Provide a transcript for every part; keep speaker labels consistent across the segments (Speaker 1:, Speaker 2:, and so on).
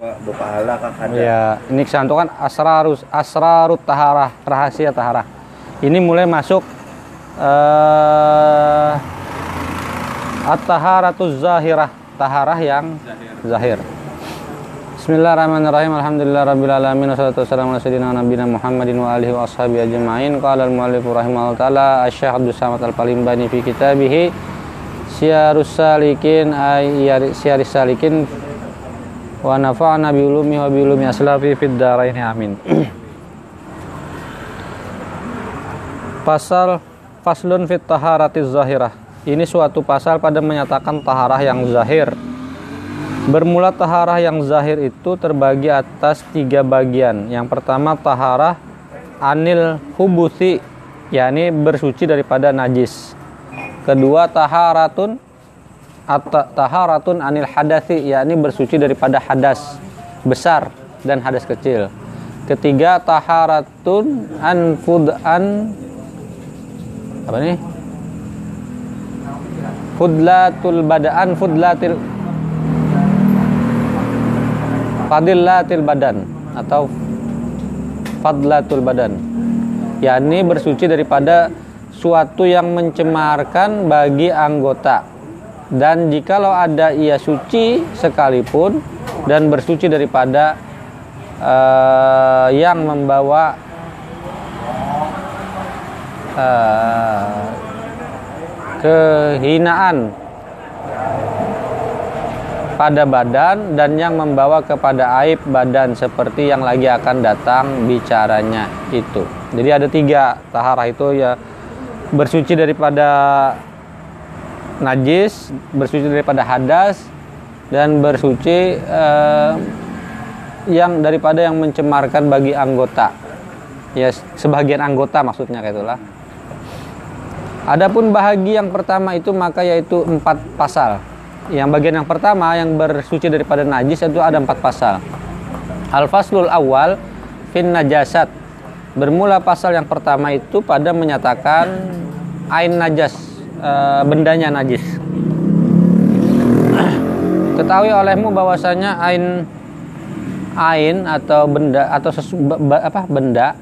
Speaker 1: berpahala ada
Speaker 2: Ya, ini kesantu kan asrarus asrarut taharah, rahasia taharah. Ini mulai masuk eh at-taharatuz zahirah, taharah yang zahir. Bismillahirrahmanirrahim. Alhamdulillah rabbil alamin wassalatu wassalamu ala sayyidina nabiyina Muhammadin wa alihi wa ashabihi ajma'in. Qala al-muallif rahimahullah taala Asy-Syaikh Abdul Samad Al-Palimbani fi kitabih Syarus Salikin ay Syarus Salikin wa nafa'na bi ulumi wa bi ulumi aslafi fid dharain amin. Pasal faslun fit taharatiz zahirah. Ini suatu pasal pada menyatakan taharah yang zahir. Bermula taharah yang zahir itu terbagi atas tiga bagian. Yang pertama taharah anil hubusi, yakni bersuci daripada najis. Kedua taharatun taharatun anil hadasi, yakni bersuci daripada hadas besar dan hadas kecil. Ketiga taharatun an an apa nih? Fudlatul badaan fudlatil fadilatil badan atau fadlatul badan yakni bersuci daripada suatu yang mencemarkan bagi anggota dan jikalau ada ia suci sekalipun dan bersuci daripada uh, yang membawa uh, kehinaan pada badan dan yang membawa kepada aib badan seperti yang lagi akan datang bicaranya itu. Jadi ada tiga taharah itu ya bersuci daripada najis, bersuci daripada hadas dan bersuci eh, yang daripada yang mencemarkan bagi anggota. Ya sebagian anggota maksudnya kayak itulah. Adapun bahagi yang pertama itu maka yaitu empat pasal yang bagian yang pertama yang bersuci daripada najis itu ada empat pasal. Al-faslul awal fin najasat. Bermula pasal yang pertama itu pada menyatakan ain najas, e, bendanya najis. Ketahui olehmu bahwasanya ain ain atau benda atau sesu, apa benda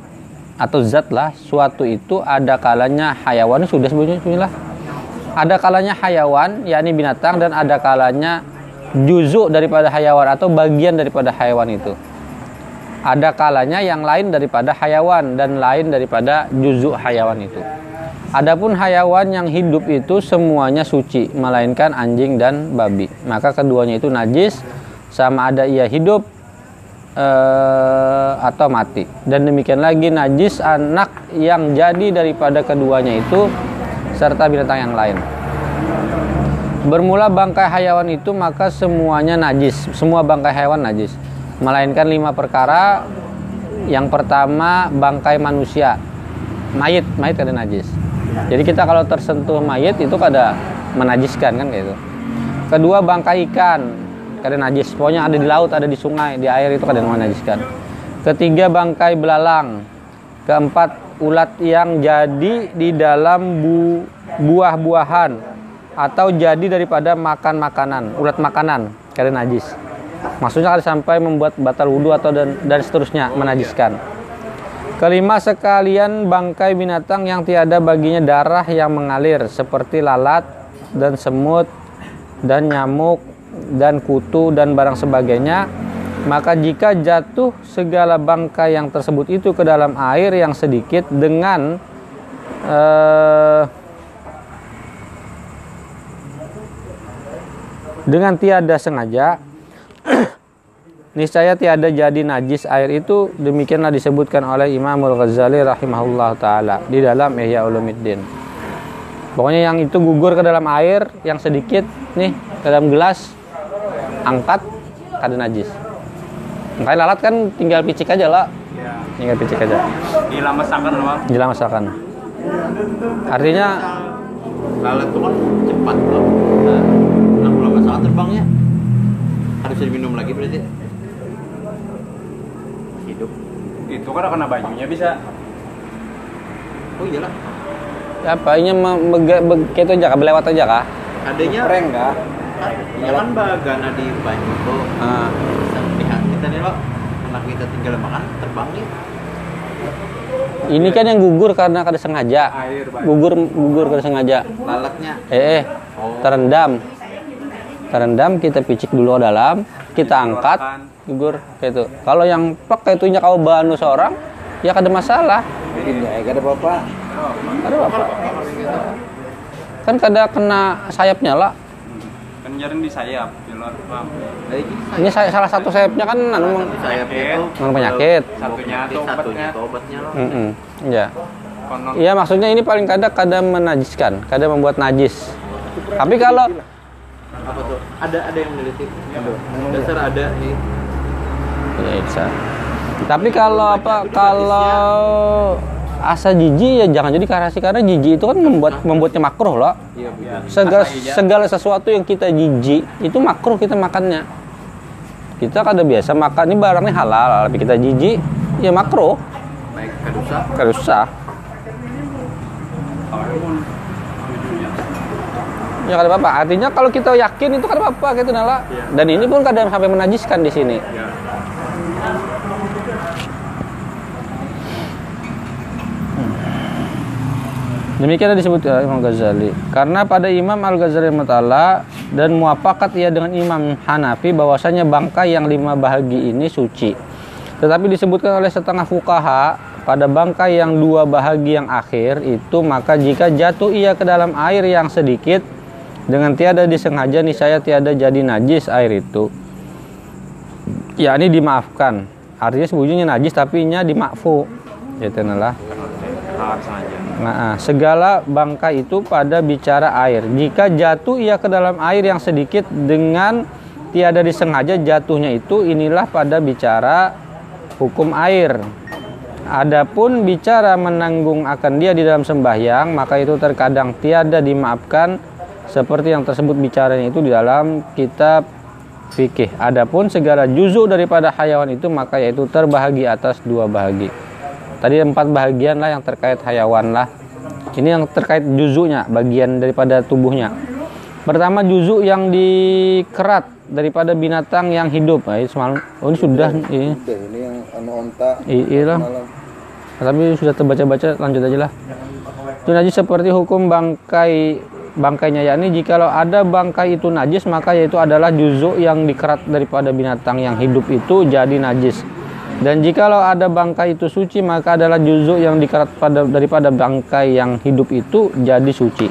Speaker 2: atau zat lah suatu itu ada kalanya hayawan. Sudah sebetulnya ada kalanya hayawan yakni binatang dan ada kalanya juzuk daripada hayawan atau bagian daripada hayawan itu. Ada kalanya yang lain daripada hayawan dan lain daripada juzuk hayawan itu adapun hayawan yang hidup itu semuanya suci melainkan anjing dan babi maka keduanya itu najis sama ada ia hidup eh, atau mati dan demikian lagi najis anak yang jadi daripada keduanya itu serta binatang yang lain. Bermula bangkai hayawan itu maka semuanya najis, semua bangkai hewan najis. Melainkan lima perkara. Yang pertama bangkai manusia, mayit, mayit kada najis. Jadi kita kalau tersentuh mayit itu kada menajiskan kan gitu. Kedua bangkai ikan, kada najis. Pokoknya ada di laut, ada di sungai, di air itu kada menajiskan. Ketiga bangkai belalang. Keempat ulat yang jadi di dalam bu, buah-buahan atau jadi daripada makan makanan, ulat makanan, kada najis. Maksudnya kalau sampai membuat batal wudhu atau dan, dan seterusnya menajiskan. Kelima sekalian bangkai binatang yang tiada baginya darah yang mengalir seperti lalat dan semut dan nyamuk dan kutu dan barang sebagainya. Maka jika jatuh segala bangkai yang tersebut itu ke dalam air yang sedikit dengan eh, dengan tiada sengaja niscaya tiada jadi najis air itu demikianlah disebutkan oleh Imam Al-Ghazali rahimahullah taala di dalam Ihya Ulumuddin. Pokoknya yang itu gugur ke dalam air yang sedikit nih ke dalam gelas angkat kada najis. Makanya lalat kan tinggal picik aja lah.
Speaker 1: Ya.
Speaker 2: Tinggal picik aja.
Speaker 1: Masakan doang.
Speaker 2: Gila masakan. Artinya
Speaker 1: Lalat itu kan cepat loh. Nah, kalau nggak salah terbangnya harus diminum lagi berarti. Hidup.
Speaker 3: Itu kan kena bajunya bisa.
Speaker 1: Oh iyalah.
Speaker 2: apa ini kayak itu aja kah belewat aja kah?
Speaker 1: Adanya
Speaker 3: Prank kah?
Speaker 1: Ya kan bagana di banyu tuh.
Speaker 2: Ah.
Speaker 1: Lihat kalau anak kita tinggal makan terbang nih
Speaker 2: Ini kan yang gugur karena kada sengaja.
Speaker 3: Air.
Speaker 2: Gugur gugur kada sengaja.
Speaker 1: lalatnya
Speaker 2: Eh, eh terendam. Terendam kita picik dulu ke dalam, kita angkat, gugur kayak itu. Kalau yang plek kayak itunya kau banu seorang, ya kada masalah.
Speaker 4: Ini ada apa-apa.
Speaker 2: Ada apa? Kan kada kena sayapnya lah.
Speaker 3: Kan jarang di sayap, di luar bang.
Speaker 1: dari ini
Speaker 2: Ini saya salah satu sayapnya kan anu meng-
Speaker 1: saya itu
Speaker 2: penyakit.
Speaker 3: Satunya
Speaker 1: satunya
Speaker 3: obatnya.
Speaker 1: itu obatnya loh
Speaker 2: Mm-mm. Ya. Iya maksudnya ini paling kada kada menajiskan, kada membuat najis. Tapi kalau
Speaker 1: apa tuh ada ada yang meneliti dasar ada nih
Speaker 2: ya bisa. Tapi kalau apa kalau asa jijik ya jangan jadi karasi karena jijik itu kan membuat membuatnya makruh loh.
Speaker 1: iya
Speaker 2: Segala
Speaker 3: iya.
Speaker 2: segala sesuatu yang kita jijik itu makruh kita makannya. Kita kada biasa makan ini barangnya halal, tapi kita jijik ya makruh.
Speaker 1: baik kadusa
Speaker 2: Kada usah. Ya kada apa-apa. Artinya kalau kita yakin itu kada apa-apa gitu nala. Dan ini pun kadang sampai menajiskan di sini. Demikian disebut ya, Imam Ghazali. Karena pada Imam Al Ghazali Mutala dan muafakat ia dengan Imam Hanafi bahwasanya bangkai yang lima bahagi ini suci. Tetapi disebutkan oleh setengah fukaha pada bangkai yang dua bahagi yang akhir itu maka jika jatuh ia ke dalam air yang sedikit dengan tiada disengaja niscaya tiada jadi najis air itu. Ya ini dimaafkan. Artinya sebujurnya najis tapi nya dimakfu. Gitu lah.
Speaker 3: harus sengaja.
Speaker 2: Nah, segala bangkai itu pada bicara air. Jika jatuh ia ke dalam air yang sedikit dengan tiada disengaja jatuhnya itu inilah pada bicara hukum air. Adapun bicara menanggung akan dia di dalam sembahyang, maka itu terkadang tiada dimaafkan seperti yang tersebut bicaranya itu di dalam kitab fikih. Adapun segala juzuk daripada hayawan itu maka yaitu terbahagi atas dua bahagi. Tadi empat bagian lah yang terkait hayawan lah. Ini yang terkait juzuknya, bagian daripada tubuhnya. Pertama juzuk yang dikerat daripada binatang yang hidup. Nah, ini semalam, oh ini sudah ini.
Speaker 4: Ini yang anu onta.
Speaker 2: Iya.
Speaker 4: Malam.
Speaker 2: Tapi sudah terbaca-baca lanjut aja lah. Itu najis seperti hukum bangkai bangkainya yakni jikalau ada bangkai itu najis maka yaitu adalah juzuk yang dikerat daripada binatang yang hidup itu jadi najis. Dan jikalau ada bangkai itu suci maka adalah juzuk yang dikerat pada daripada bangkai yang hidup itu jadi suci.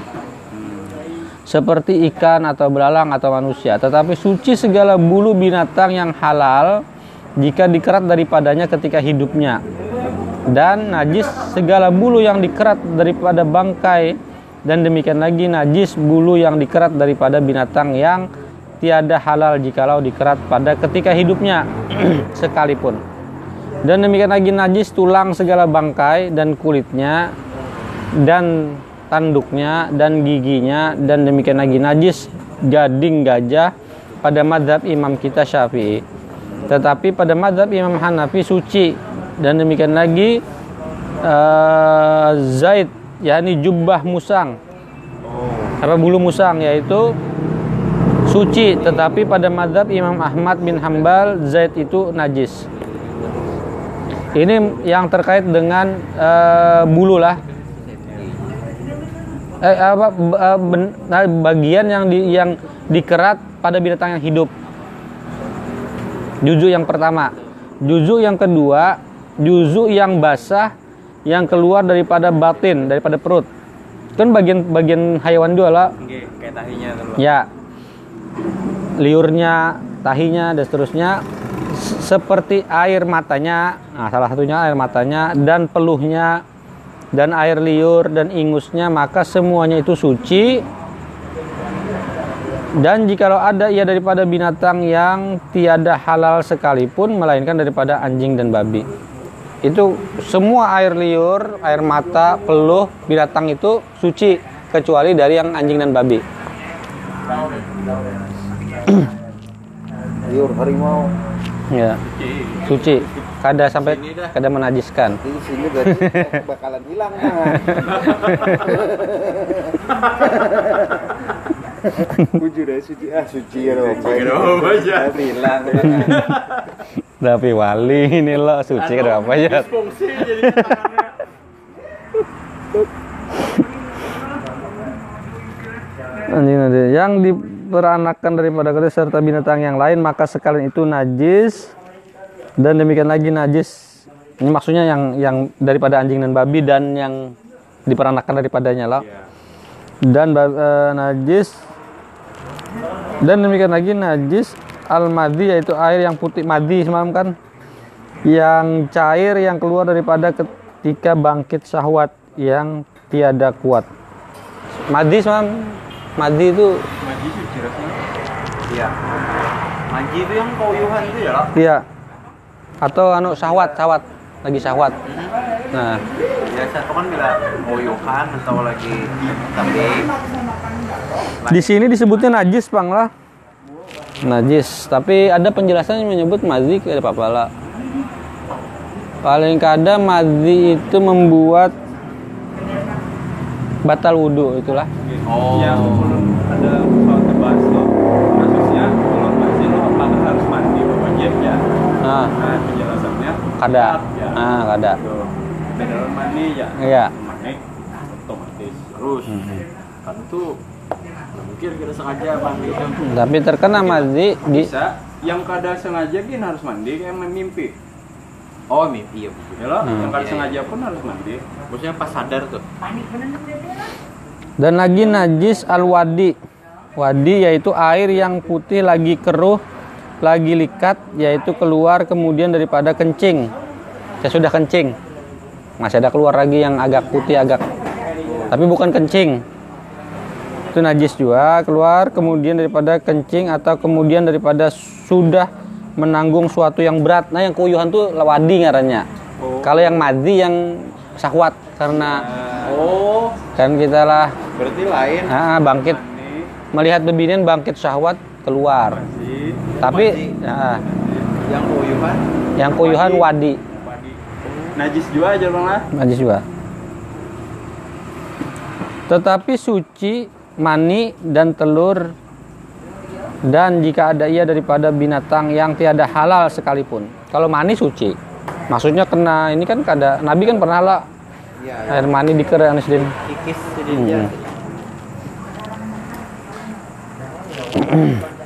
Speaker 2: Seperti ikan atau belalang atau manusia, tetapi suci segala bulu binatang yang halal jika dikerat daripadanya ketika hidupnya. Dan najis segala bulu yang dikerat daripada bangkai. Dan demikian lagi najis bulu yang dikerat daripada binatang yang tiada halal jikalau dikerat pada ketika hidupnya. Sekalipun dan demikian lagi najis tulang segala bangkai dan kulitnya dan tanduknya dan giginya. Dan demikian lagi najis gading gajah pada madhab imam kita syafi'i. Tetapi pada madhab imam hanafi suci. Dan demikian lagi eh, zaid yakni jubah musang. Apa bulu musang? Yaitu suci. Tetapi pada madhab imam ahmad bin hambal zaid itu najis ini yang terkait dengan eh, bulu lah. Eh, apa eh, ben- nah, bagian yang di yang dikerat pada binatang yang hidup. Juzuk yang pertama. Juzuk yang kedua juzuk yang basah yang keluar daripada batin daripada perut. Kan bagian bagian hewan dua lah.
Speaker 3: Kayak tahinya
Speaker 2: ya. Liurnya tahinya dan seterusnya seperti air matanya nah salah satunya air matanya dan peluhnya dan air liur dan ingusnya maka semuanya itu suci. Dan jikalau ada ia daripada binatang yang tiada halal sekalipun melainkan daripada anjing dan babi. Itu semua air liur air mata peluh binatang itu suci kecuali dari yang anjing dan babi.
Speaker 4: Liur harimau.
Speaker 2: Ya, suci. Kada sampai kada menajiskan.
Speaker 4: Di sini berarti bakalan hilang nah. Bujur ya suci ah suci ya dong.
Speaker 1: aja.
Speaker 4: Hilang.
Speaker 2: Tapi wali ini lo suci kan apa ya?
Speaker 1: Fungsi jadinya tangannya.
Speaker 2: Anjing nanti yang diperanakan daripada kata serta binatang yang lain maka sekalian itu najis. Dan demikian lagi najis. Ini maksudnya yang yang daripada anjing dan babi dan yang diperanakan daripadanya lah. Dan eh, najis. Dan demikian lagi najis al madi yaitu air yang putih. Madi semalam kan? Yang cair yang keluar daripada ketika bangkit syahwat yang tiada kuat. Madi semalam? Madi itu.
Speaker 1: Iya. Manji itu yang koyuhan itu ya,
Speaker 2: iya. Atau anu syahwat syahwat. Lagi syahwat. Nah.
Speaker 1: Biasa tuh kan bila koyuhan atau lagi tapi
Speaker 2: di sini disebutnya najis bang lah. Najis. Tapi ada penjelasan yang menyebut madzi ada apa lah. Paling kadang madzi itu membuat batal wudhu itulah.
Speaker 1: Oh.
Speaker 3: Yang ada soal tebas
Speaker 2: nah
Speaker 3: Nah penjelasannya.
Speaker 2: kada
Speaker 3: Ya.
Speaker 2: ah kada
Speaker 3: Tuh. Beda mandi ya.
Speaker 2: iya
Speaker 3: Mandi otomatis.
Speaker 1: terus kan tuh mungkin kita sengaja mandi kan.
Speaker 2: tapi terkena madzi di
Speaker 3: Bisa. Yang kada sengaja gin harus mandi kayak mimpi.
Speaker 1: Oh mimpi ya begitu.
Speaker 3: Ya lo,
Speaker 2: Hmm.
Speaker 3: yang kada
Speaker 1: Iya,
Speaker 3: sengaja pun harus mandi.
Speaker 1: Maksudnya pas sadar tuh.
Speaker 2: Dan lagi najis al-wadi. Wadi yaitu air yang putih lagi keruh, lagi likat, yaitu keluar kemudian daripada kencing. Saya sudah kencing. Masih ada keluar lagi yang agak putih agak tapi bukan kencing. Itu najis juga keluar kemudian daripada kencing atau kemudian daripada sudah menanggung suatu yang berat. Nah, yang kuyuhan tuh wadi ngarannya. Kalau yang madi yang sahwat karena
Speaker 1: Oh,
Speaker 2: kan kita lah
Speaker 1: berarti lain.
Speaker 2: Ah, bangkit
Speaker 3: Ini
Speaker 2: melihat bebinian bangkit syahwat keluar.
Speaker 3: sih
Speaker 2: Tapi ah,
Speaker 1: Yang koyuhan
Speaker 2: yang kuyuhan wadi,
Speaker 3: padi. Najis juga aja bang lah.
Speaker 2: najis juga. Tetapi suci mani dan telur dan jika ada ia daripada binatang yang tiada halal sekalipun. Kalau mani suci. Maksudnya kena ini kan kada Nabi kan pernah lah
Speaker 1: Iya,
Speaker 2: air mani diker Anis Din.
Speaker 1: kikis jadi
Speaker 2: Hmm.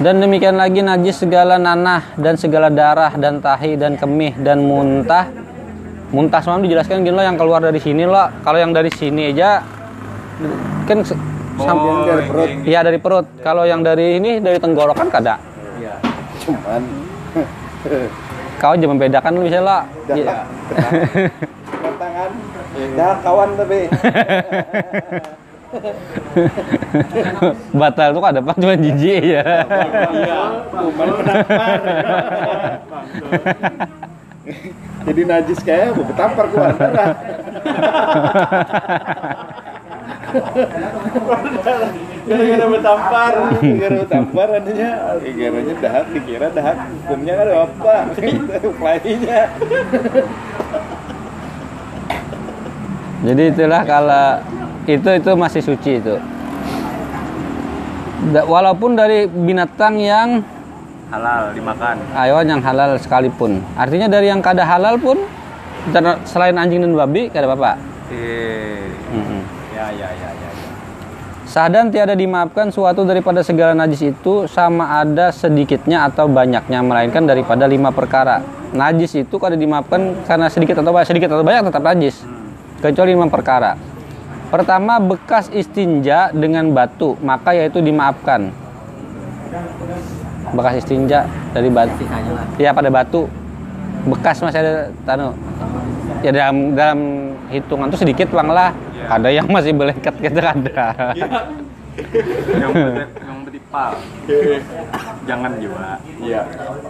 Speaker 2: Dan demikian lagi najis segala nanah dan segala darah dan tahi dan kemih dan muntah. Muntah semalam dijelaskan gini loh yang keluar dari sini loh. Kalau yang dari sini aja kan
Speaker 3: Oh,
Speaker 4: dari perut.
Speaker 2: Iya dari perut. Kalau yang dari ini dari tenggorokan kada.
Speaker 1: Iya.
Speaker 4: Cuman
Speaker 2: Kau aja membedakan lu misalnya lah.
Speaker 4: dah
Speaker 2: Iya.
Speaker 4: tangan. Dah kawan tapi.
Speaker 2: Batal tuh kada apa cuma jijik ya.
Speaker 3: Iya.
Speaker 4: Jadi najis kayak mau betampar keluar darah. Gara-gara betampar, gara-gara betampar adanya, gara-garanya dahak dikira dahak hukumnya kan apa? Lainnya.
Speaker 2: Jadi itulah kalau itu itu masih suci itu. Da- Walaupun dari binatang yang
Speaker 3: halal dimakan.
Speaker 2: hewan yang halal sekalipun. Artinya dari yang kada halal pun selain anjing dan babi kada apa-apa.
Speaker 3: Eh,
Speaker 2: Mm-mm.
Speaker 3: ya ya ya ya. ya.
Speaker 2: Sah dan tiada dimaafkan suatu daripada segala najis itu sama ada sedikitnya atau banyaknya melainkan daripada lima perkara. Najis itu kada dimaafkan karena sedikit atau banyak, sedikit atau banyak tetap najis. Kecuali lima perkara. Pertama bekas istinja dengan batu, maka yaitu dimaafkan. Bekas istinja dari batu. Ya pada batu. Bekas masih ada tanu. Ya dalam dalam hitungan tuh sedikit bang lah. Ada yang masih belekat gitu ada.
Speaker 3: yang betik, yang betipal. Jangan juga.
Speaker 4: Iya.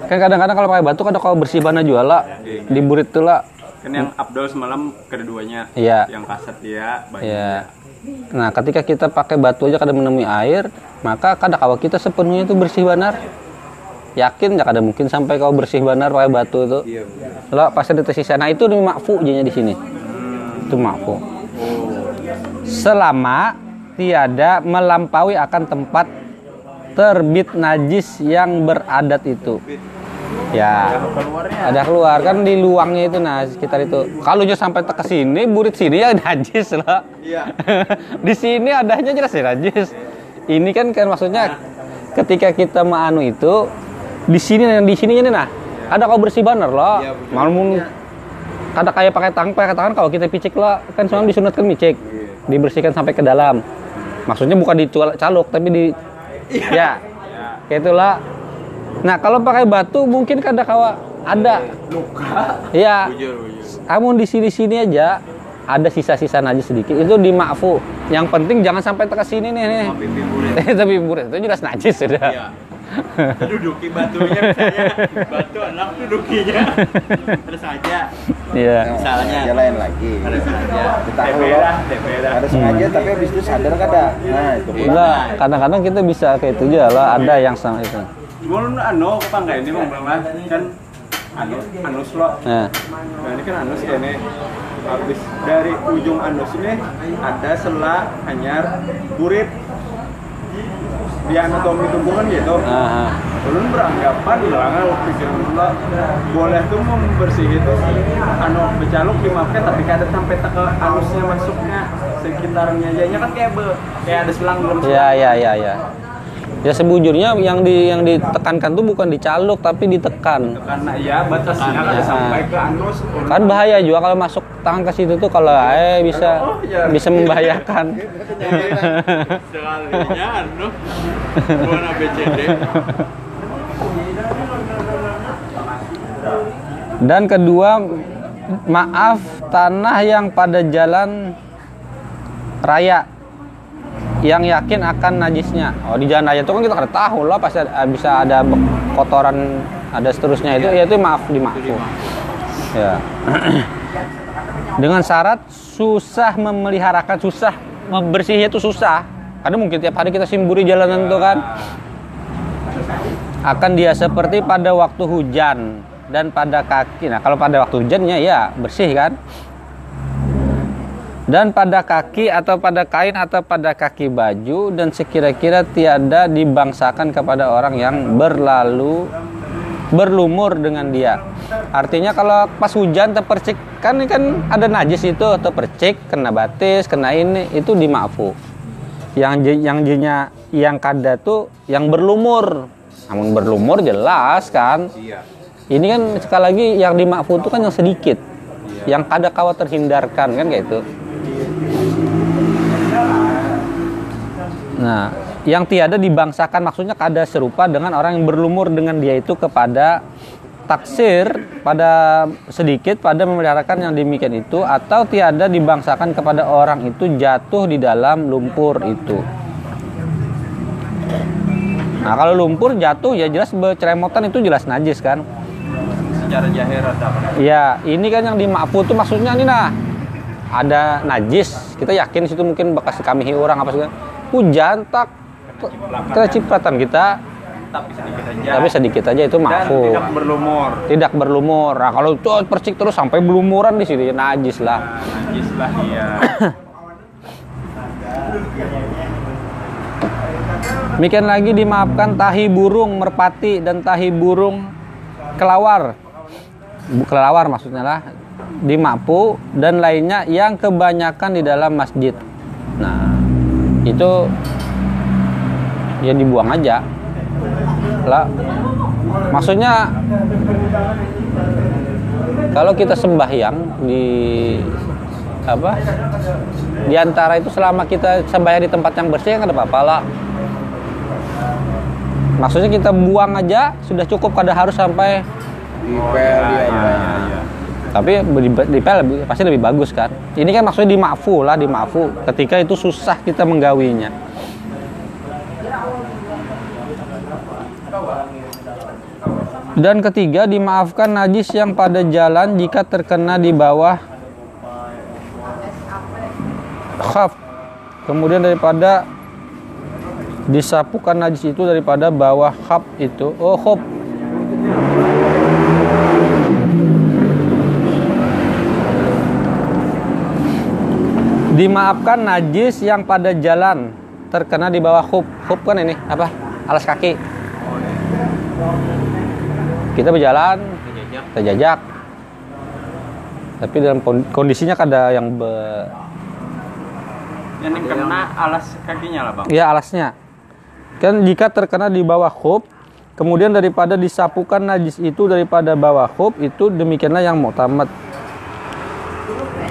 Speaker 2: Kan kadang-kadang kalau pakai batu kan kalau bersih bana juga lah. Di burit tuh lah.
Speaker 3: Kan yang Abdul semalam keduanya.
Speaker 2: Iya.
Speaker 3: Yang kasat dia, banyak.
Speaker 2: Ya. Nah, ketika kita pakai batu aja kadang menemui air, maka kadang kalau kita sepenuhnya itu bersih benar. Yakin ya kadang mungkin sampai kau bersih benar pakai batu itu.
Speaker 1: Iya.
Speaker 2: Lo pasti ada tersisa. Nah, itu nih makfu jadinya di sini. Itu makfu. Selama tiada melampaui akan tempat terbit najis yang beradat itu. Ya.
Speaker 3: keluarnya
Speaker 2: Ada keluar kan di luangnya itu nah sekitar itu. Kalau sampai ke sini, burit sini ya najis lah.
Speaker 1: Iya.
Speaker 2: di sini adanya jelas ya najis. Ini kan kan maksudnya ketika kita menganu itu di sini dan di sini ini nah ada kau bersih banner loh.
Speaker 1: Iya, betul.
Speaker 2: Malamun ada kayak pakai tangan pakai tangan kalau kita picik lah kan semalam disunatkan micik dibersihkan sampai ke dalam. Maksudnya bukan dicaluk tapi di ya kayak itulah. Nah kalau pakai batu mungkin kan ada kawa ada
Speaker 3: luka
Speaker 2: Iya. Namun di sini-sini aja ada sisa-sisa najis sedikit. Itu dimaafu. Yang penting jangan sampai ke sini nih. nih. Tapi burit itu jelas najis sudah.
Speaker 1: Iya. Duduki batunya misalnya. Batu anak dudukinya. Terus aja.
Speaker 2: Iya.
Speaker 1: Misalnya.
Speaker 4: Aja lain lagi.
Speaker 1: Ada saja.
Speaker 4: Kita
Speaker 3: TP dah
Speaker 4: ada sengaja tapi habis itu sadar kada. Nah, itu pula.
Speaker 2: Enggak, kadang-kadang kita bisa kayak itu aja lah. Ada yang sama itu.
Speaker 3: Cuma lu anu apa enggak ini bang Bang? kan anus anus lo
Speaker 2: Nah,
Speaker 3: nah ini kan anus ya nih habis dari ujung anus ini ada sela hanyar burit. Di anatomi tubuh kan gitu.
Speaker 2: Aha.
Speaker 3: Ulun beranggapan bilangan pikiran lo boleh tuh membersih itu anu becaluk dimaafkan tapi kada sampai ke anusnya masuknya sekitarnya. Aja Nya kan kayak be, kayak ada selang belum
Speaker 2: Ya, ya, ya, ya. Ya sebujurnya yang di yang ditekankan tuh bukan dicaluk tapi ditekan.
Speaker 3: karena iya batasnya kada
Speaker 2: Ya.
Speaker 3: sampai ke anus
Speaker 2: Kan bahaya juga kalau masuk tangan ke situ tuh kalau eh bisa
Speaker 3: Oh, iya.
Speaker 2: bisa membahayakan.
Speaker 1: Sekalinya anu. Bukan ABCD.
Speaker 2: Dan kedua, maaf tanah yang pada jalan raya yang yakin akan najisnya. Oh di jalan raya itu kan kita kada tahu lah pasti ada, bisa ada kotoran ada seterusnya itu ya itu maaf dimaafkan. Ya. Dengan syarat susah memeliharakan susah membersihnya itu susah. Karena mungkin tiap hari kita simburi jalanan tuh kan akan dia seperti pada waktu hujan dan pada kaki. Nah, kalau pada waktu hujannya ya bersih kan? Dan pada kaki atau pada kain atau pada kaki baju dan sekira-kira tiada dibangsakan kepada orang yang berlalu berlumur dengan dia. Artinya kalau pas hujan terpercik kan ini kan ada najis itu terpercik kena batis, kena ini itu dimaafu. Yang yang jenya yang kada tuh yang berlumur. Namun berlumur jelas kan.
Speaker 1: Iya.
Speaker 2: Ini kan sekali lagi yang dimaafu itu kan yang sedikit. Yang kada kawat terhindarkan kan kayak itu. Nah, yang tiada dibangsakan maksudnya kada serupa dengan orang yang berlumur dengan dia itu kepada taksir pada sedikit pada memeliharakan yang demikian itu atau tiada dibangsakan kepada orang itu jatuh di dalam lumpur itu. Nah, kalau lumpur jatuh ya jelas berceremotan itu jelas najis kan.
Speaker 3: secara jahir ada apa
Speaker 2: Ya, ini kan yang dimaafu tuh maksudnya ini nah ada najis. Kita yakin situ mungkin bekas kamihi orang apa segala. Hujan tak kecipratan kita,
Speaker 3: tapi sedikit aja
Speaker 2: tapi sedikit aja itu maafu.
Speaker 3: tidak berlumur
Speaker 2: Tidak berlumur. Nah, kalau tuh percik terus sampai berlumuran di sini najis lah.
Speaker 3: nah, najis lah iya
Speaker 2: Demikian lagi dimaafkan tahi burung merpati dan tahi burung kelawar. Kelawar maksudnya lah. Dimaafu dan lainnya yang kebanyakan di dalam masjid. Nah, itu ya dibuang aja. Lah. Maksudnya kalau kita sembahyang di apa di antara itu selama kita sembahyang di tempat yang bersih kan ada apa-apa lah maksudnya kita buang aja sudah cukup kada harus sampai
Speaker 4: Dipel dia.
Speaker 3: iya.
Speaker 2: Tapi di, di pel lebih- pasti lebih bagus kan. Ini kan maksudnya dimaafu lah dimaafu ketika itu susah kita menggawinya. Dan ketiga dimaafkan najis yang pada jalan jika terkena di bawah khaf. Kemudian daripada disapukan najis itu daripada bawah khaf itu. Oh khaf dimaafkan najis yang pada jalan. Terkena di bawah khuf khuf kan ini apa? Alas kaki. Kita berjalan.
Speaker 1: Ngejajak.
Speaker 2: kita jajak tapi dalam kon- kondisinya kada yang be,
Speaker 3: Yang kena alas kakinya lah bang.
Speaker 2: ya alasnya. Kan jika terkena di bawah khuf kemudian daripada disapukan najis itu daripada bawah khuf itu demikianlah yang muktamad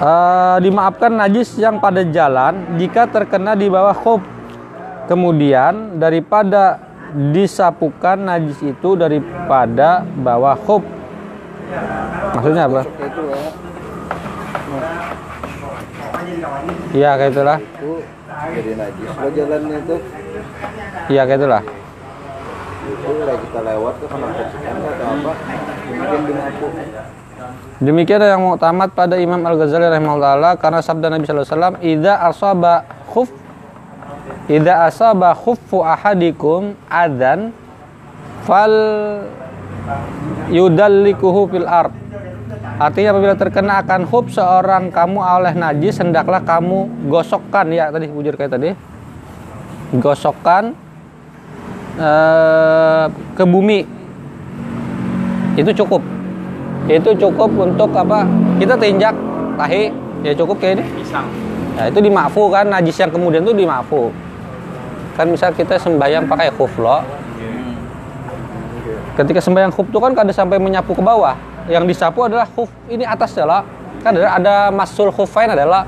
Speaker 2: Eh, dimaafkan najis yang pada jalan jika terkena di bawah khuf. Kemudian daripada disapukan najis itu daripada bawah khuf. Maksudnya apa?
Speaker 4: Ya
Speaker 2: iya kayak itulah.
Speaker 4: Itu jadi najis lo jalannya itu
Speaker 2: iya kayak itulah.
Speaker 4: Itu kita lewat ke percikan atau apa? Mungkin dimapu
Speaker 2: Demikian yang muktamad pada Imam Al-Ghazali rahimahullah karena sabda Nabi sallallahu alaihi wasallam, "Idza asaba khuf idza asaba khuffu ahadikum adan fal yudallikuhu fil ard." Artinya apabila terkena akan khuf seorang kamu oleh najis hendaklah kamu gosokkan ya tadi bujur kayak tadi. Gosokkan eh, ke bumi. Itu cukup itu cukup untuk apa? Kita tinjak tahi ya cukup kayak ini.
Speaker 3: Pisang.
Speaker 2: ya itu dimafu kan najis yang kemudian tuh dimafu kan misal kita sembahyang pakai khuf lo. Ketika sembahyang khuf tuh kan kada sampai menyapu ke bawah. Yang disapu adalah khuf ini atas adalah kan ada ada masul khufain adalah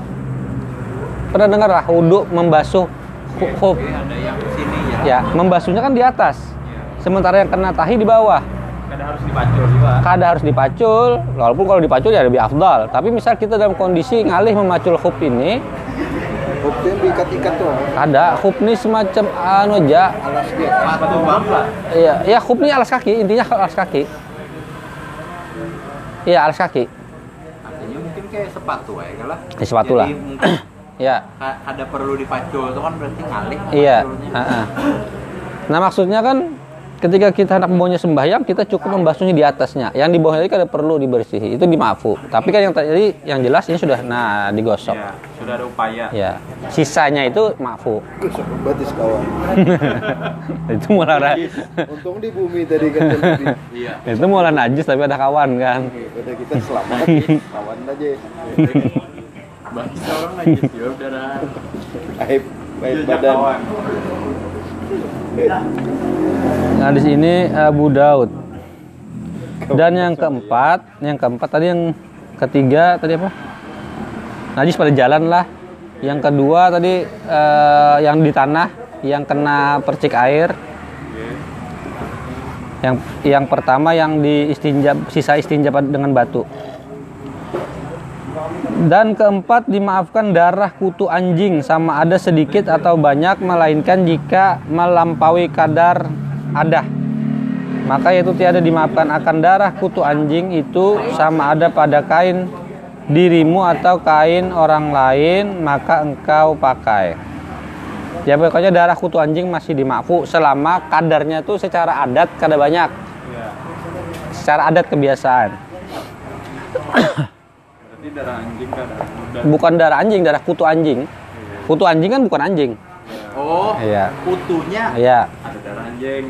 Speaker 2: pernah dengar lah wudhu membasuh khuf
Speaker 1: sini ya.
Speaker 2: ya membasuhnya kan di atas. Sementara yang kena tahi di bawah
Speaker 3: Kadang harus dibacul juga.
Speaker 2: kada harus dipacul. Walaupun kalau dipacul ya lebih afdal. Tapi misal kita dalam kondisi ngalih memacul khuf ini
Speaker 4: buktinya diikat-ikat tuh.
Speaker 2: ada khuf ini semacam anu aja.
Speaker 4: Alas
Speaker 3: Batu bang lah.
Speaker 2: ya ya khuf ini alas kaki. Intinya alas kaki. Iya alas kaki.
Speaker 1: Artinya mungkin kayak sepatu ya lah.
Speaker 2: Ya, sepatu lah. Ya
Speaker 1: ka- ada perlu dipacul itu kan berarti ngalih
Speaker 2: iya. nah maksudnya kan ketika kita hendak membawanya sembahyang kita cukup membasuhnya di atasnya. Yang di bawahnya itu kada perlu dibersihi itu dimafu. Tapi kan yang tadi yang jelas ini sudah nah digosok.
Speaker 3: Ya, sudah ada upaya.
Speaker 2: ya sisanya itu maafu
Speaker 4: Gusok batis kawan.
Speaker 2: Itu mulai ada
Speaker 4: untung di bumi tadi kan
Speaker 1: Iya.
Speaker 2: itu mulai najis tapi ada kawan kan.
Speaker 4: Udah kita selamat. Kawan aja.
Speaker 1: Bangsa orang najis ya udah.
Speaker 4: aib badan
Speaker 3: kawan.
Speaker 2: nah di sini Abu Daud. Dan yang keempat yang keempat tadi yang ketiga tadi apa? Najis pada jalan lah. Yang kedua tadi eh, yang di tanah yang kena percik air. Yang yang pertama yang di istinja sisa istinja dengan batu. Dan keempat dimaafkan darah kutu anjing. Sama ada sedikit atau banyak melainkan jika melampaui kadar ada maka itu tiada dimaafkan akan darah kutu anjing itu sama ada pada kain dirimu atau kain orang lain maka engkau pakai ya pokoknya darah kutu anjing masih dimaafu selama kadarnya itu secara adat kada banyak
Speaker 3: Ya.
Speaker 2: secara adat kebiasaan
Speaker 3: Berarti darah anjing kan ada. Udah.
Speaker 2: bukan darah anjing darah kutu anjing kutu anjing kan bukan anjing
Speaker 1: Oh,
Speaker 2: iya
Speaker 1: kutunya
Speaker 2: iya
Speaker 3: Ada darah anjing.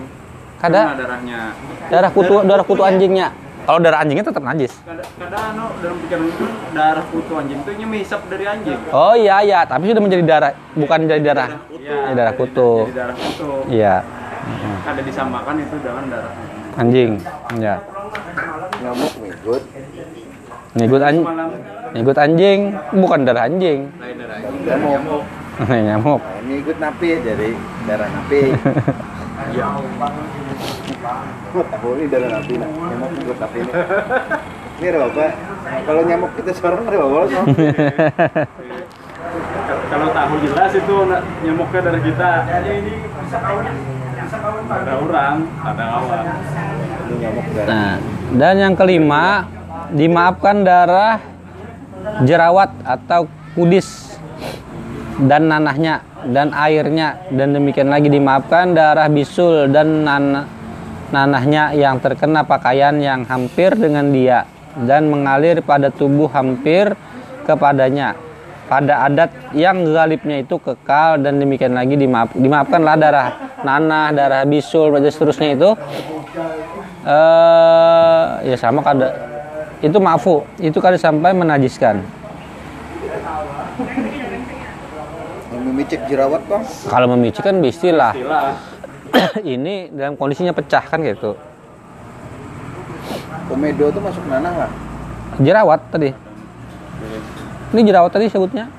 Speaker 2: Kada.
Speaker 3: Kena darahnya.
Speaker 2: darah kutu darah kutu anjingnya kalau darah anjingnya tetap najis
Speaker 3: Kadang kadang anu dalam pikiran itu darah kutu anjing itu nyemisap dari anjing.
Speaker 2: oh iya iya tapi sudah menjadi darah bukan jadi darah
Speaker 3: Iya,
Speaker 2: Ini darah
Speaker 3: jadi-
Speaker 2: kutu.
Speaker 3: Jadi darah kutu.
Speaker 2: iya
Speaker 3: Ada disamakan itu dengan darah anjing.
Speaker 2: anjing ya
Speaker 4: nyamuk ngikut
Speaker 2: ngikut anjing ngikut anjing bukan darah anjing
Speaker 1: lain darah anjing.
Speaker 4: nyamuk
Speaker 2: nyamuk
Speaker 4: nah, ini ikut napi jadi darah napi. Oh, tahu ini darah napi nah. nyamuk ikut napi ini ini ada apa kalau nyamuk kita seorang ada apa
Speaker 3: kalau tahu jelas itu nyamuknya dari kita. Ada orang, ada kawan.
Speaker 4: Ini nyamuk darah
Speaker 2: nah dan yang kelima dimaafkan darah jerawat atau kudis dan nanahnya dan airnya. Dan demikian lagi dimaafkan darah bisul dan nan- nanahnya yang terkena pakaian yang hampir dengan dia dan mengalir pada tubuh hampir kepadanya. Pada adat yang galibnya itu kekal dan demikian lagi dimaaf dimaafkanlah darah nanah darah bisul dan seterusnya itu. Eh ya sama kada itu maafu itu kada sampai menajiskan
Speaker 5: memicik jerawat bang.
Speaker 2: kalau memicik kan istilah
Speaker 3: Istilah.
Speaker 2: ini dalam kondisinya pecah kan gitu
Speaker 5: Komedo itu masuk nanah nggak?
Speaker 2: jerawat tadi ini jerawat tadi sebutnya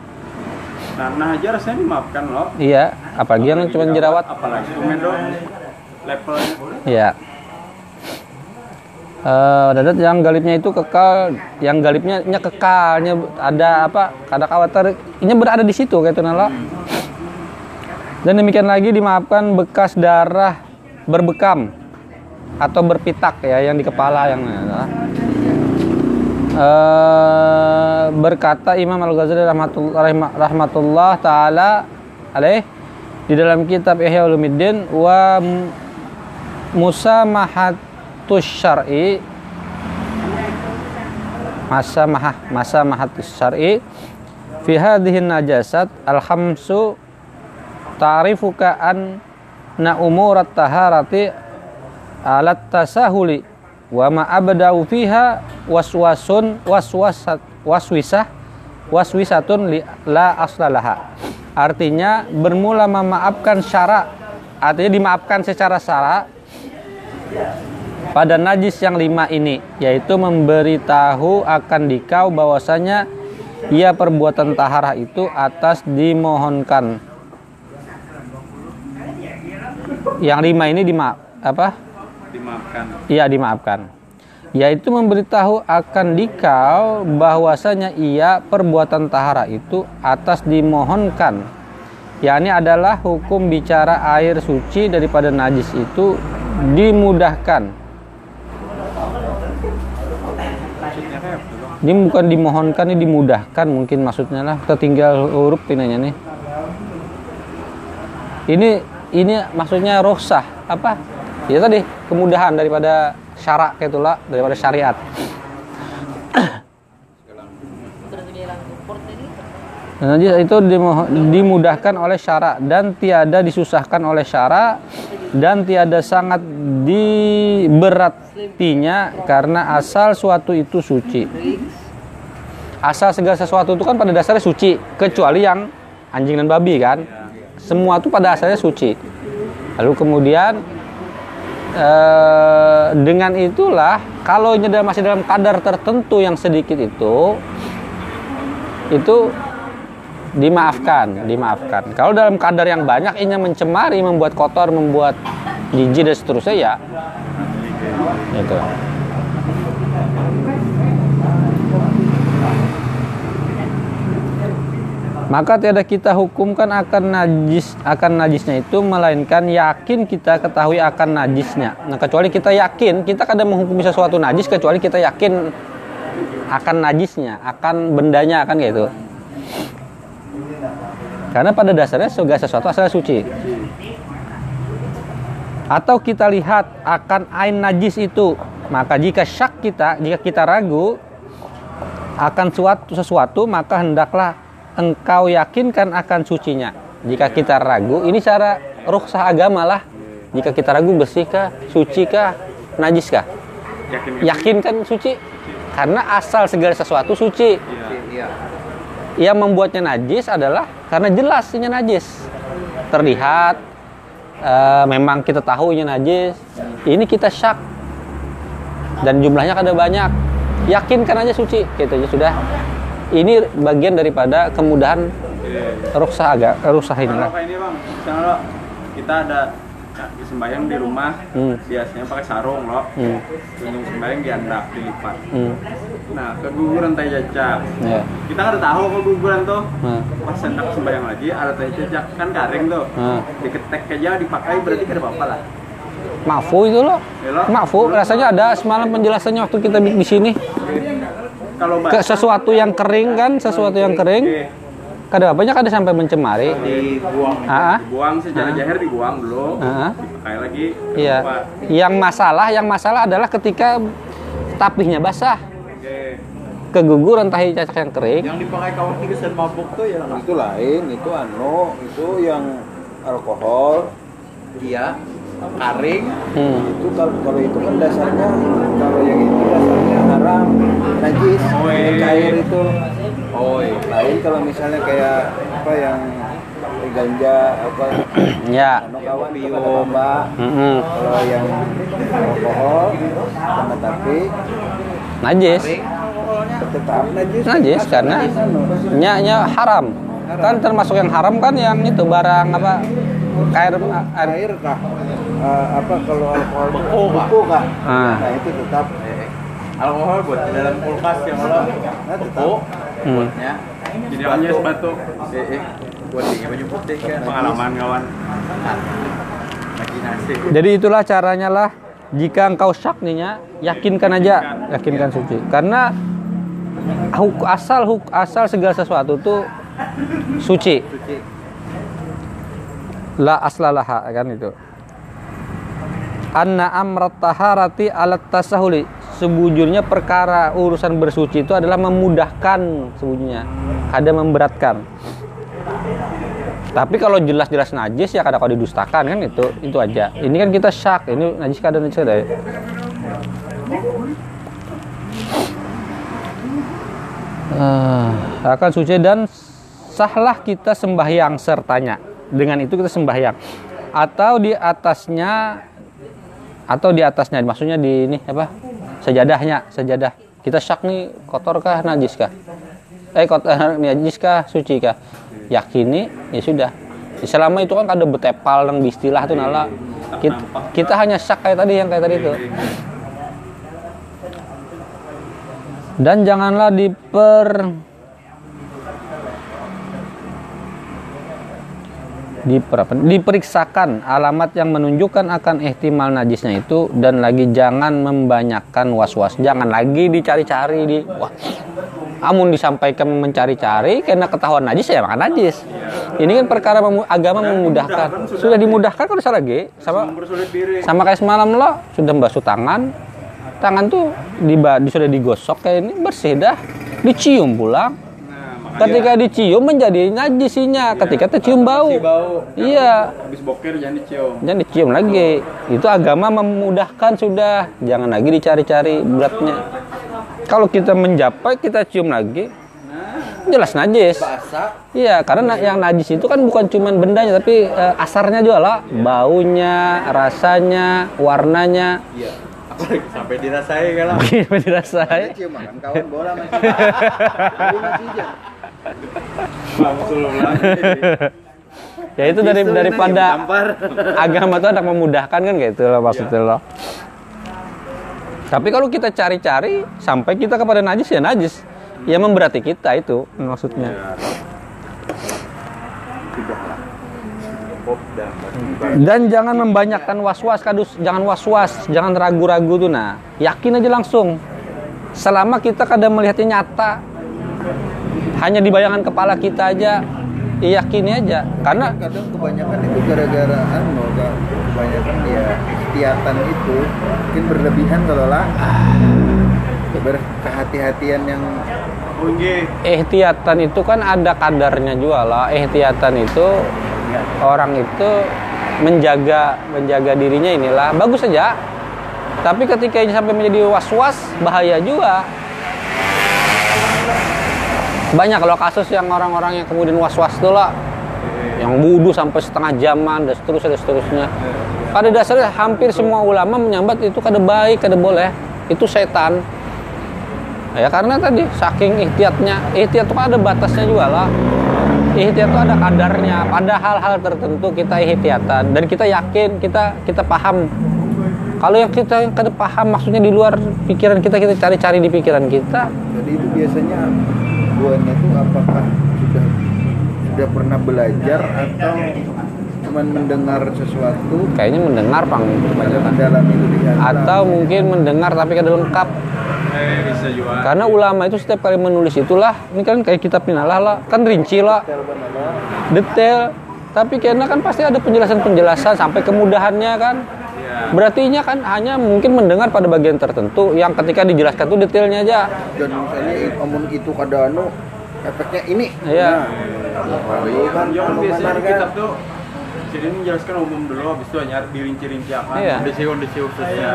Speaker 3: Nah, nah aja rasanya dimaafkan loh.
Speaker 2: iya apalagi yang cuma jerawat
Speaker 3: Apalagi komedo levelnya.
Speaker 2: Iya. Eh, dadat yang galibnya itu kekal, yang galibnya nya kekalnya ada apa? Kada khawatir ini berada di situ kayak itu nala. Dan demikian lagi dimaafkan bekas darah berbekam atau berpitak ya yang di kepala yang Eh, berkata Imam Al Ghazali rahmatullah, rahma- rahmatullah taala alaih di dalam kitab Ihya Ulumuddin wa musamahatus syar'i masa mahah masa mahatus syar'i fi hadhihi najasat al khamsu ta'rifuka an na umurat taharati alat tasahuli wa ma abda'u fiha waswasun waswasat waswisah waswisatun li, la aslalaha artinya bermula memaafkan syara artinya dimaafkan secara syara pada najis yang lima ini yaitu memberitahu akan dikau bahwasanya ia perbuatan taharah itu atas dimohonkan yang lima ini dimaaf apa
Speaker 3: Dimaafkan.
Speaker 2: Iya dimaafkan. Yaitu memberitahu akan dikau bahwasanya ia perbuatan tahara itu atas dimohonkan. yakni adalah hukum bicara air suci daripada najis itu dimudahkan.
Speaker 3: Tuh?
Speaker 2: Ini bukan dimohonkan, ini dimudahkan mungkin maksudnya lah. Kita tinggal huruf pinanya nih. Ini ini maksudnya rohsah apa? Ya tadi kemudahan daripada syarak kayak itulah daripada syariat. Najis itu dimudahkan oleh syara dan tiada disusahkan oleh syara dan tiada sangat diberatinya karena asal suatu itu suci. Asal segala sesuatu itu kan pada dasarnya suci kecuali yang anjing dan babi kan. Semua itu pada asalnya suci. Lalu kemudian eh, dengan itulah kalau ini masih dalam kadar tertentu yang sedikit itu itu dimaafkan, dimaafkan. Kalau dalam kadar yang banyak ini mencemari, membuat kotor, membuat jijik dan seterusnya ya itu. Maka tiada kita hukumkan akan najis akan najisnya itu melainkan yakin kita ketahui akan najisnya. Nah, kecuali kita yakin, kita kadang menghukumi sesuatu najis kecuali kita yakin akan najisnya, akan bendanya akan gitu. Karena pada dasarnya segala sesuatu asal suci. Atau kita lihat akan ain najis itu, maka jika syak kita, jika kita ragu akan suatu sesuatu, maka hendaklah engkau yakinkan akan sucinya. Jika kita ragu, ini cara rukhsah agama lah. Jika kita ragu bersihkah, sucikah, najiskah?
Speaker 3: Yakin
Speaker 2: Yakinkan suci. Karena asal segala sesuatu suci.
Speaker 3: Iya.
Speaker 2: Yang membuatnya najis adalah karena jelas ini najis. Terlihat eh, memang kita tahu ini najis. Ini kita syak. Dan jumlahnya kada banyak. Yakinkan aja suci, gitu aja sudah. Ini bagian daripada kemudahan rukhsah agak
Speaker 3: Kalau
Speaker 2: inilah.
Speaker 3: kayak ini bang, misalnya kita ada ya, sembahyang di rumah,
Speaker 2: Hmm.
Speaker 3: biasanya pakai sarung lo,
Speaker 2: Hmm.
Speaker 3: tunjuk sembahyang diandak, dilipat.
Speaker 2: Hmm.
Speaker 3: Nah, keguguran teh jajak.
Speaker 2: Ya.
Speaker 3: Kita nggak tahu keguguran tuh.
Speaker 2: Nah.
Speaker 3: Pas hendak sembahyang lagi, ada teh jajak kan garing tuh.
Speaker 2: Nah.
Speaker 3: Diketek aja dipakai berarti kada apa-apa lah.
Speaker 2: Maafu itu loh.
Speaker 3: Ya, lo.
Speaker 2: Maafu, rasanya ada semalam penjelasannya waktu kita di sini.
Speaker 3: Kalau
Speaker 2: Ke sesuatu yang kering kan, sesuatu yang kering. Kadang apanya kada sampai mencemari.
Speaker 3: dibuang,
Speaker 2: Ah,
Speaker 3: dibuang secara
Speaker 2: Ah.
Speaker 3: jahir dibuang dulu,
Speaker 2: Ah.
Speaker 3: dipakai lagi.
Speaker 2: Iya. Yang masalah, yang masalah adalah ketika tapihnya basah.
Speaker 3: Oke.
Speaker 2: Keguguran tahi cacak yang kering.
Speaker 1: Yang dipakai kawan tiga sen mabuk tuh ya.
Speaker 5: Itu lain, itu anu, itu yang alkohol.
Speaker 1: Iya. Karing.
Speaker 2: Hmm.
Speaker 4: itu kalau kalau itu kan dasarnya kalau yang itu dasarnya haram najis
Speaker 3: Oh, iya.
Speaker 4: cair itu
Speaker 1: Oh iya.
Speaker 4: lain kalau misalnya kayak apa yang ganja apa
Speaker 2: Ya.
Speaker 4: kawan itu kata kalau yang alkohol sama tapi
Speaker 2: Najis.
Speaker 4: tetap najis
Speaker 2: Najis karena
Speaker 4: najis anu.
Speaker 2: nya nya haram. Kan termasuk yang haram kan yang itu barang apa air air
Speaker 4: air kah Eh, apa kalau alkohol
Speaker 1: beku
Speaker 4: kah
Speaker 2: Ah.
Speaker 4: nah itu tetap
Speaker 1: Alkohol buat di dalam kulkas yang lo
Speaker 4: nah tetap
Speaker 1: beku.
Speaker 2: Hmm.
Speaker 1: Buatnya.
Speaker 3: Jadi hanya es batu.
Speaker 1: Eh, eh. Buat dingin baju putih kan.
Speaker 3: Pengalaman kawan.
Speaker 1: Imajinasi.
Speaker 2: Jadi itulah caranya lah. Jika engkau syak nih ya, yakinkan aja, yakinkan suci. Karena huk, asal huk, asal segala sesuatu tuh suci.
Speaker 1: Suci.
Speaker 2: La aslalaha kan itu. Anna amrat taharati alat tasahuli. Sebujurnya perkara urusan bersuci itu adalah memudahkan sebujurnya, ada memberatkan. Tapi kalau jelas-jelas najis ya kadang kalau didustakan kan itu itu aja. Ini kan kita syak, ini najis kadang najis kadang. Eh, akan suci dan sahlah kita sembahyang sertanya. Dengan itu kita sembahyang. Atau di atasnya atau di atasnya maksudnya di ini apa? Sejadahnya, sejadah. Kita syak nih kotor kah najis kah? Eh kotor najis kah suci kah? Yakini ya sudah. Selama itu kan ada betepal yang istilah tuh nala. Kita, kita hanya syak kayak tadi yang kayak tadi itu. Dan janganlah diper diper apa, diperiksakan alamat yang menunjukkan akan ihtimal najisnya itu dan lagi jangan membanyakkan was-was. Jangan lagi dicari-cari di wah. Amun disampaikan mencari-cari karena ketahuan najis ya makan najis. Ini kan perkara memu- agama memudahkan. Sudah dimudahkan kalau salah lagi sama sama kayak semalam lo sudah basuh tangan tangan tuh di, sudah digosok kayak ini bersih dah dicium pulang
Speaker 3: Nah,
Speaker 2: ketika dicium menjadi najisinya ketika tercium bau
Speaker 3: bau.
Speaker 2: iya
Speaker 3: Habis boker jangan dicium.
Speaker 2: jangan dicium lagi itu agama memudahkan sudah jangan lagi dicari-cari beratnya kalau kita menjapai kita cium lagi jelas najis
Speaker 1: Basah.
Speaker 2: Iya, karena na- yang najis itu kan bukan cuman bendanya, tapi eh, asarnya juga lah, baunya, rasanya, warnanya.
Speaker 1: Iya. Sampai dirasain kan lah.
Speaker 2: Gimana dirasain?
Speaker 4: cium makan kawan bola masih masih.
Speaker 2: Ya itu dari daripada agama itu ada memudahkan kan kayak itu loh maksudnya loh. Tapi kalau kita cari-cari sampai kita kepada najis ya najis. Ya memberati kita itu maksudnya. Dan jangan membanyakkan was-was kadus, jangan was-was, jangan ragu-ragu tuh nah. Yakin aja langsung. Selama kita kadang melihatnya nyata. Hanya di bayangan kepala kita aja, yakini aja. Karena
Speaker 4: kadang kebanyakan itu gara-gara anu kebanyakan ya ikhtiatan itu mungkin berlebihan kalau lah berkehati-hatian yang
Speaker 3: Oke.
Speaker 2: ihtiyatan itu kan ada kadarnya juga lah. Ihtiyatan itu orang itu menjaga menjaga dirinya inilah bagus saja. Tapi ketika ini sampai menjadi was-was bahaya juga. Banyak kalau kasus yang orang-orang yang kemudian was-was itu lah yang wudhu sampai setengah jaman dan seterusnya dan seterusnya. Pada dasarnya hampir semua ulama menyambat itu kada baik, kada boleh. Itu setan. Ya karena tadi saking ihtiyatnya, ihtiyat itu ada batasnya juga lah. Ihtiyat itu ada kadarnya. Pada hal-hal tertentu kita ihtiyatan dan kita yakin, kita kita paham. Kalau yang kita kada paham maksudnya di luar pikiran kita kita cari-cari di pikiran kita.
Speaker 4: jadi itu biasanya guanya itu apakah sudah sudah pernah belajar atau cuman mendengar sesuatu
Speaker 2: Kayaknya mendengar pang
Speaker 4: mendalami
Speaker 2: Atau mungkin mendengar tapi kada lengkap.
Speaker 3: Bisa juga.
Speaker 2: Karena ulama itu setiap kali menulis itulah, ini kan kayak kitab minalah lah, kan rinci lah, detail. Tapi karena kan pasti ada penjelasan-penjelasan sampai kemudahannya kan. Berarti nya kan hanya mungkin mendengar pada bagian tertentu yang ketika dijelaskan tuh detailnya aja.
Speaker 4: dan misalnya omun itu kada anu efeknya ini
Speaker 2: Iya.
Speaker 4: nah, lalu kan
Speaker 3: Yang biasanya di
Speaker 4: kan
Speaker 3: kitab tuh sini menjelaskan umum dulu habis itu hanya dirinci-rinci akan
Speaker 2: Iya.
Speaker 1: Kondisi-kondisi khususnya.
Speaker 3: ya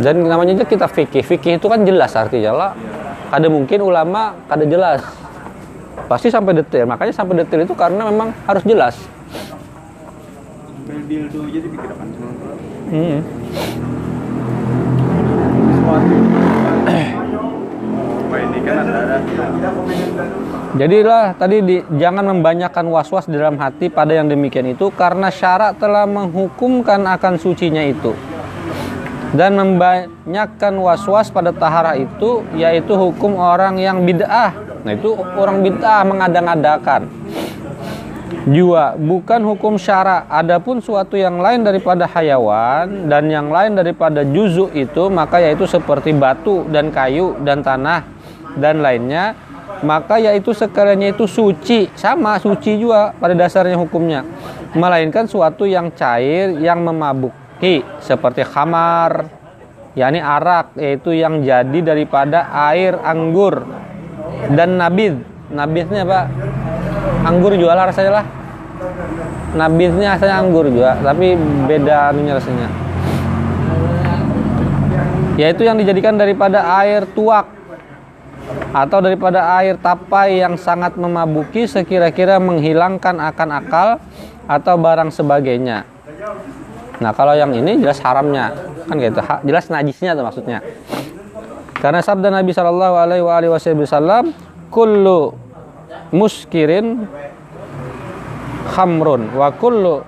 Speaker 2: Dan namanya aja kita fikih. Fikih itu kan jelas artinya lah. Kada mungkin ulama kada jelas. Pasti sampai detail. Makanya sampai detail itu karena memang harus jelas.
Speaker 3: sambil dildo aja dipikirkan cuma Ada
Speaker 2: Jadilah tadi di, jangan membanyakkan was-was dalam hati pada yang demikian itu karena syarak telah menghukumkan akan sucinya itu. Dan membanyakkan was-was pada tahara itu yaitu hukum orang yang bid'ah. Nah itu orang bid'ah mengadang-adakan. Jua bukan hukum syara. Adapun suatu yang lain daripada hayawan dan yang lain daripada juzu itu maka yaitu seperti batu dan kayu dan tanah dan lainnya maka yaitu sekaliannya itu suci. Sama suci juga pada dasarnya hukumnya. Melainkan suatu yang cair yang memabuki seperti khamar yakni arak yaitu yang jadi daripada air anggur dan nabid. Nabidnya apa anggur juga lah rasanya lah nabidnya rasanya anggur juga tapi beda anunya rasanya yaitu yang dijadikan daripada air tuak atau daripada air tapai yang sangat memabuki sekira-kira menghilangkan akan akal atau barang sebagainya. Nah kalau yang ini jelas haramnya kan gitu, jelas najisnya tuh maksudnya. Karena sabda Nabi Shallallahu Alaihi Wasallam, kullu muskirin khamrun wa kullu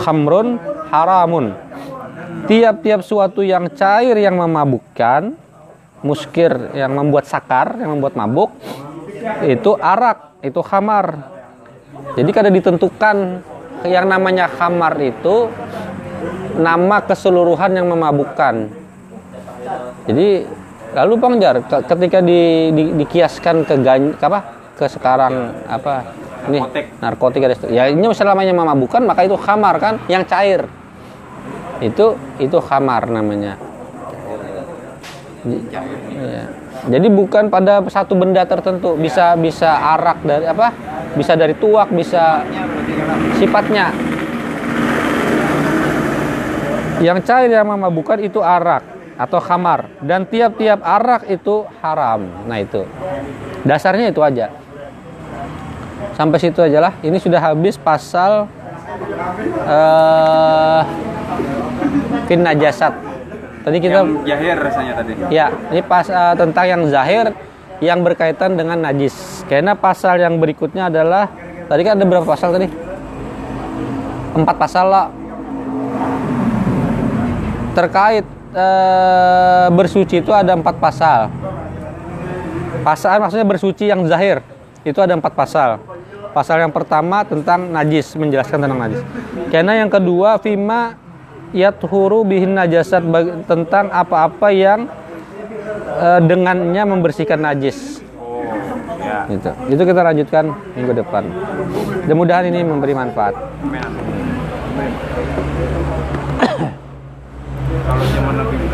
Speaker 2: khamrun haramun. Tiap-tiap suatu yang cair yang memabukkan, muskir yang membuat sakar, yang membuat mabuk, itu arak, itu khamar. Jadi kada ditentukan yang namanya khamar itu nama keseluruhan yang memabukkan. Jadi lalu Bang ketika di, di- dikiaskan ke gan, apa? Ke sekarang apa? Ini
Speaker 3: Narkotik.
Speaker 2: ada ya ini selamanya memabukkan maka itu khamar kan yang cair. Itu itu khamar namanya. Iya. Jadi bukan pada satu benda tertentu, bisa bisa arak dari apa? Bisa dari tuak, bisa sifatnya. Yang cair yang memabukkan itu arak atau khamar dan tiap-tiap arak itu haram. Nah, itu. Dasarnya itu aja. Sampai situ aja lah. Ini sudah habis pasal eh fin najasat. Tadi kita
Speaker 3: yang jahir rasanya tadi
Speaker 2: Ya, ini pas eh, tentang yang zahir yang berkaitan dengan najis. Karena pasal yang berikutnya adalah tadi kan ada berapa pasal tadi? Empat pasal lah. Terkait eh, bersuci itu ada empat pasal. Pasal maksudnya bersuci yang zahir itu ada empat pasal. Pasal yang pertama tentang najis, menjelaskan tentang najis. Karena yang kedua fima yathuru bihin najasat tentang apa-apa yang eh, dengannya membersihkan najis.
Speaker 3: oh ya
Speaker 2: Gitu. Itu kita lanjutkan minggu depan. Mudah-mudahan ini memberi manfaat.
Speaker 3: zaman Nabi